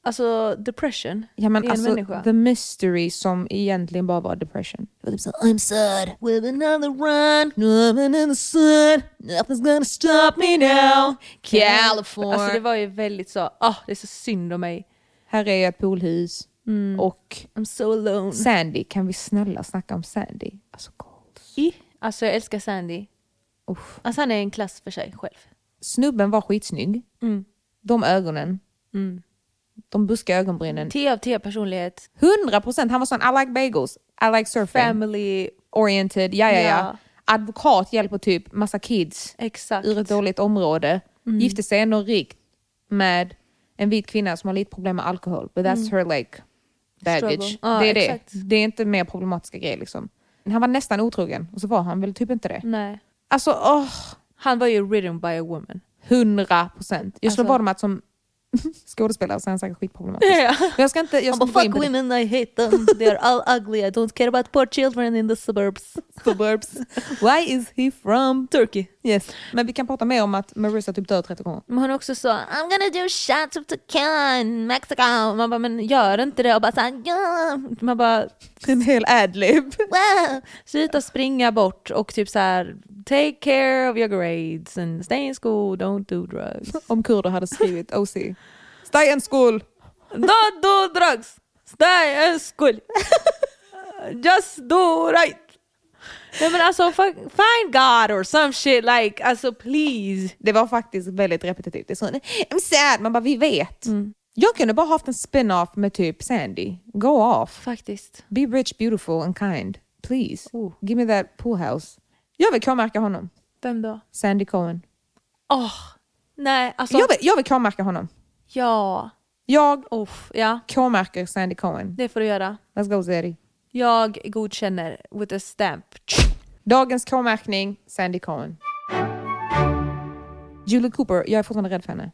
A: alltså depression
B: Ja men alltså
A: människa.
B: the mystery som egentligen bara var depression. Det var typ
C: I'm sad.
A: With another run.
B: Living in the sun, nothing's gonna stop me now. California.
A: Alltså det var ju väldigt så, ah det är så synd om mig.
B: Här är ett poolhus.
A: Mm.
B: Och
A: I'm so alone.
B: Sandy, kan vi snälla snacka om Sandy? Alltså goals.
A: I, alltså jag älskar Sandy.
B: Uff.
A: Alltså han är en klass för sig själv.
B: Snubben var skitsnygg.
A: Mm.
B: De ögonen.
A: Mm.
B: De buskiga ögonbrynen.
A: 10 av 10 personlighet.
B: 100 procent. Han var sån, I like bagels. I like surfing.
A: Family,
B: Oriented, ja ja ja.
A: Ja.
B: Advokat hjälper typ massa kids
A: exakt.
B: ur ett dåligt område.
A: Mm.
B: Gifte sig ändå rikt med en vit kvinna som har lite problem med alkohol. But that's her like baggage.
A: Ja,
B: det är det.
A: exakt.
B: Det är inte mer problematiska grejer liksom. Han var nästan otrogen och så var han väl typ inte det.
A: Nej.
B: Alltså åh,
A: Han var ju ridden by a woman.
B: 100 procent. Jag slår
A: Alltså-
B: vad om att som skådespelare så är han säkert skitproblematisk.
A: Ja.
B: Men jag ska inte, jag ska inte
A: fuck women, I hate them. They're all ugly. I don't care about poor children in the suburbs. Suburbs.
B: Why is he from?
A: Turkey.
B: Yes. Men vi kan prata mer om att Marissa typ dör 30 gånger.
A: Men hon också så, I'm gonna do shots of tequila in Mexico. Man bara, men gör inte det. Och bara såhär, ja. Man bara,
B: En hel adlib.
A: wow. Sluta springa bort och typ så här, take care of your grades and stay in school, don't do drugs.
B: Om kurder hade skrivit OC. Stay in school!
A: don't do drugs, stay in school. Just do right. Nej men alltså find God or some shit like, alltså please.
B: Det var faktiskt väldigt repetitivt. Det är så, I'm sad, man bara vi vet. Jag kunde bara haft en spin-off med typ Sandy. Go off.
A: Faktiskt.
B: Be rich, beautiful and kind. Please.
A: Oh.
B: Give me that pool house. Jag vill k-märka honom.
A: Vem då?
B: Sandy Cohen.
A: Åh, nej alltså.
B: Jag vill, jag vill k-märka honom.
A: Ja,
B: Jag
A: Uff, ja
B: k-märker Sandy Cohen.
A: det får du göra.
B: Let's go Zeri.
A: Jag godkänner with a stamp.
B: Dagens k-märkning, Sandy Cohen. Julie Cooper, jag är fortfarande rädd för henne.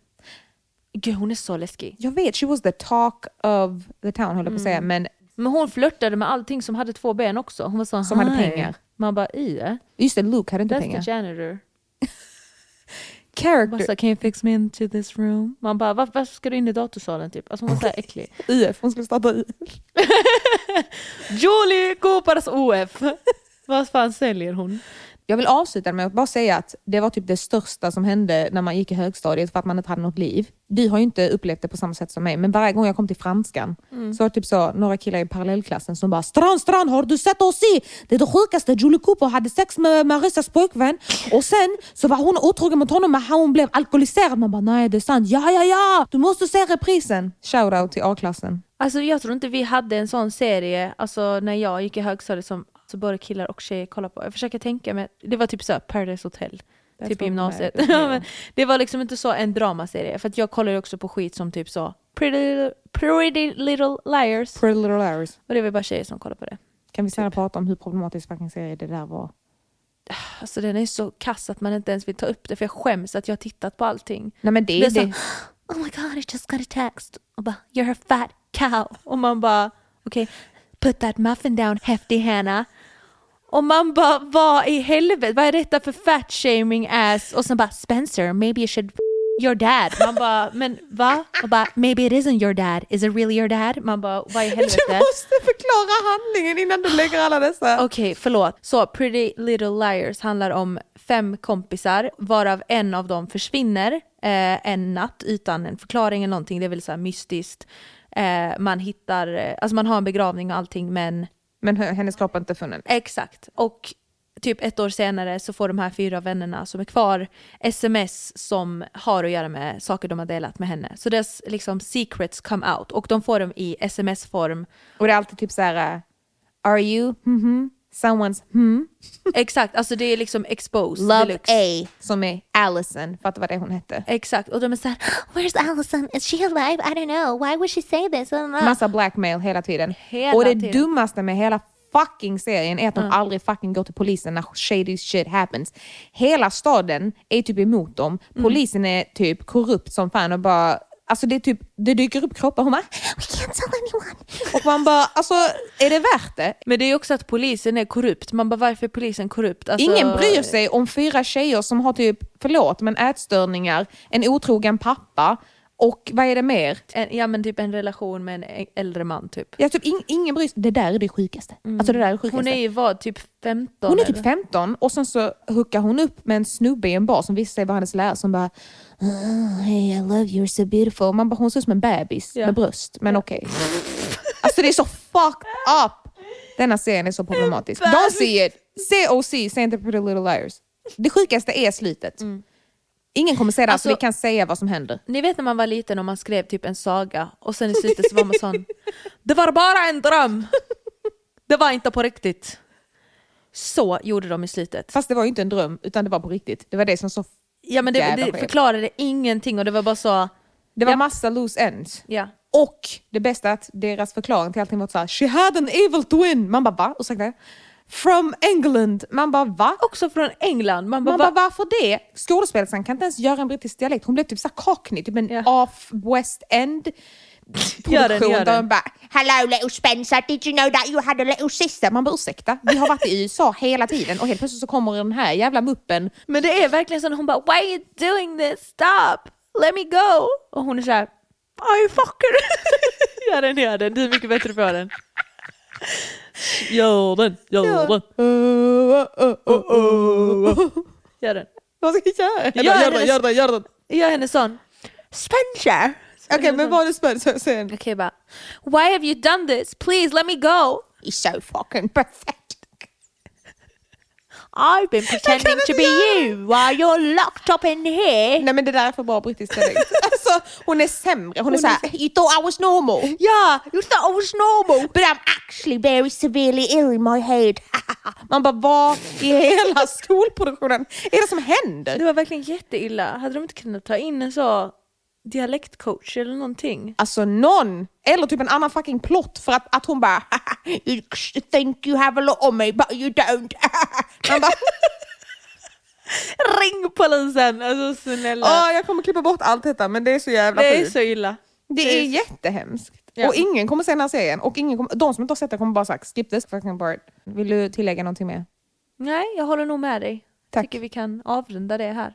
A: Gud hon är så läskig.
B: Jag vet, she was the talk of the town höll jag på att säga, men
A: Men hon flörtade med allting som hade två ben också. Hon var så,
B: Som hade
A: "Hi."
B: pengar.
A: Man bara, i
B: just det, Luke hade inte
A: That's
B: pengar.
A: the janitor.
B: Character,
A: Bara så, can you fix me into this room? Man bara, "Var- varför ska du in i datorsalen typ? Alltså hon var så här äcklig.
B: UF, hon skulle starta UF.
A: Julie Coopers OF. Vad fan säljer hon?
B: Jag vill avsluta med att bara säga att det var typ det största som hände när man gick i högstadiet för att man inte hade något liv. Du har ju inte upplevt det på samma sätt som mig, men varje gång jag kom till franskan så var det typ så några killar i parallellklassen som bara “Strand, Strand, har du sett oss i? Det är det sjukaste, Julie Cooper hade sex med Marissas pojkvän och sen så var hon otrogen mot honom men hon blev alkoholiserad”. Man bara “Nej, det är sant. Ja, ja, ja! Du måste se reprisen!” Shoutout till A-klassen.
A: Alltså jag tror inte vi hade en sån serie, alltså när jag gick i högstadiet som så både killar och tjejer kollade på. Jag försöker tänka mig, det var typ så Paradise Hotel.
B: That's
A: typ gymnasiet. men det var liksom inte så en dramaserie. För att jag kollade också på skit som typ så Pretty, pretty Little Liars.
B: Pretty Little Liars.
A: Och det var bara tjejer som kollade på det.
B: Kan vi snälla prata om hur problematisk fucking serie det där var?
A: Alltså den är så kass att man inte ens vill ta upp det för jag skäms att jag har tittat på allting.
B: Nej men det,
A: Det är
B: det,
A: så, oh my god I just got a text. Och bara, you're a fat cow. Och man bara, okej, put that muffin down hefty Hannah. Och man bara, vad i helvete, vad är detta för fat shaming ass? Och sen bara, Spencer, maybe you should your dad. Man bara, men va? Och bara, maybe it isn't your dad, is it really your dad? Man bara, vad i
B: Du
A: helvete?
B: måste förklara handlingen innan du lägger alla dessa.
A: Okej, förlåt. Så Pretty Little Liars handlar om fem kompisar varav en av dem försvinner eh, en natt utan en förklaring eller någonting. Det är väl så här mystiskt. Eh, man hittar, eh, alltså man har en begravning och allting men
B: Men hennes kropp är inte funnen.
A: exakt. Och typ ett år senare så får de här fyra vännerna som är kvar sms som har att göra med saker de har delat med henne. Så deras liksom secrets come out och de får dem i sms-form
B: Och det är alltid typ så här. uh, Are you mhm, someone's hmm?
A: Exakt, alltså det är liksom exposed
B: Love
A: deluxe.
B: A som är Allison för att det hon hette.
A: Exakt, och de är såhär
C: Where's Allison? Is she alive? I don't know. Why would she say this?
B: Massa blackmail hela tiden.
A: Hela
B: och det
A: tiden.
B: dummaste med hela fucking serien är att de aldrig fucking går till polisen när shady shit happens. Hela staden är typ emot dem. Polisen är typ korrupt som fan och bara Alltså det, är typ, det dyker upp kroppar hon bara
C: We can't tell anyone.
B: och man bara alltså är det värt det?
A: Men det är också att polisen är korrupt. Man bara varför är polisen korrupt? Alltså,
B: Ingen bryr sig om fyra tjejer som har typ, förlåt men ätstörningar, en otrogen pappa och vad är det mer?
A: En, ja men typ en relation med en äldre man typ.
B: Ja, typ ing, ingen bryr sig. Det där är det sjukaste. Alltså det där är det sjukaste.
A: Hon är ju vad, typ 15?
B: Hon är typ
A: eller?
B: 15 och sen så hookar hon upp med en snubbe i en bar som visar sig vara hennes lärare som bara oh, Hey I love you, you're so beautiful. Man bara, hon ser ut som en bebis
A: Ja.
B: med bröst, men okej. Alltså det är så fucked up! Denna serien är så problematisk. Don't see it! Se OC, se inte Pretty Little Liars. Det sjukaste är slutet. Ingen kommer säga det, alltså,
A: Alltså-
B: vi kan säga vad som händer.
A: Ni vet när man var liten och man skrev typ en saga och sen i slutet så var man sån Det var bara en dröm! Det var inte på riktigt. Så gjorde de i slutet.
B: Fast det var ju inte en dröm, utan det var på riktigt. Det var det som så...
A: Ja men det, det förklarade ingenting och det var bara så,
B: Det var
A: Ja.
B: massa loose ends.
A: ja.
B: Och det bästa är att deras förklaring till allting var så här, She had an evil twin! Man bara va? Ursäkta? From England. Man bara va?
A: Också från England. Man bara,
B: Man bara
A: va?
B: varför det? Skådespelerskan kan inte ens göra en brittisk dialekt. Hon blev typ såhär cockney, typ en
A: Ja.
B: off West End
A: Gör den,
B: produktion
A: gör
B: där bara Hello little Spencer, did you know that you had a little sister? Man bara ursäkta, vi har varit i USA hela tiden och helt plötsligt så kommer den här jävla muppen.
A: Men det är verkligen så hon bara Why are you doing this? Stop! Let me go! Och hon är såhär I fucker! gör den, gör den. Du är mycket bättre på den. Gör den, gör den, gör den.
B: Vad ska jag göra?
A: Gör
B: Gör
A: den,
B: den, gör den, gör den.
A: Gör henne sån. Spencer!
B: Okej men vad är det Spencer sen?
A: Okej bara. Why have you done this? Please let me go!
B: He's so fucking pathetic.
A: I've been pretending to be you while you're locked up in here.
B: Nej men det där är för bra brittisk dialekt. alltså hon är sämre, hon är såhär you thought I was normal.
A: Ja, you thought I was normal.
B: But I'm actually very severely ill in my head. Man bara vad i hela skolproduktionen är det som händer?
A: Det var verkligen jätteilla. Hade de inte kunnat ta in en så dialektcoach eller någonting?
B: Alltså någon, eller typ en annan fucking plott för att, att hon bara you think you have a lot on me but you don't. Man bara
A: Ring polisen! Alltså snälla.
B: åh jag kommer klippa bort allt detta men det är så jävla
A: det är så illa.
B: Det är jättehemskt.
A: Ja.
B: Och ingen kommer se den här serien och ingen kommer, de som inte har sett det kommer bara sagt skip this fucking part. Vill du tillägga någonting mer?
A: Nej, jag håller nog med dig.
B: Tack.
A: Tycker vi kan avrunda det här.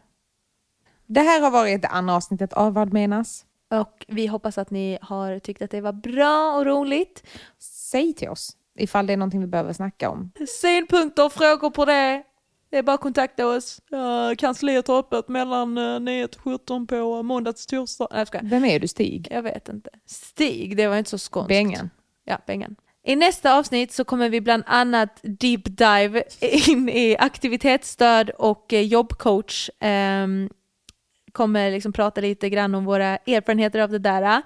B: Det här har varit det andra avsnittet av Vad menas?
A: Och vi hoppas att ni har tyckt att det var bra och roligt.
B: Säg till oss ifall det är någonting vi behöver snacka om.
A: Synpunkter och frågor på det. Det är bara att kontakta oss. Uh, kansliet har öppet mellan uh, 9 till 17 på måndag till torsdag. Nej, jag.
B: Vem är du Stig?
A: Jag vet inte. Stig, det var inte så skånskt.
B: Bengan.
A: Ja, Bengan. I nästa avsnitt så kommer vi bland annat deep dive in i aktivitetsstöd och eh, jobbcoach. Ehm, kommer liksom prata lite grann om våra erfarenheter av det där.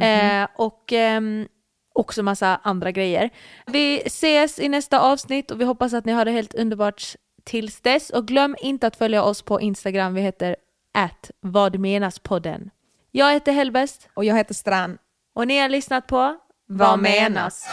A: Eh, och ehm, också massa andra grejer. Vi ses i nästa avsnitt och vi hoppas att ni har det helt underbart tills dess. Och glöm inte att följa oss på Instagram. Vi heter at vad menas podden. Jag heter Hellbest
B: Och jag heter Strand.
A: och ni har lyssnat på
B: Vad menas?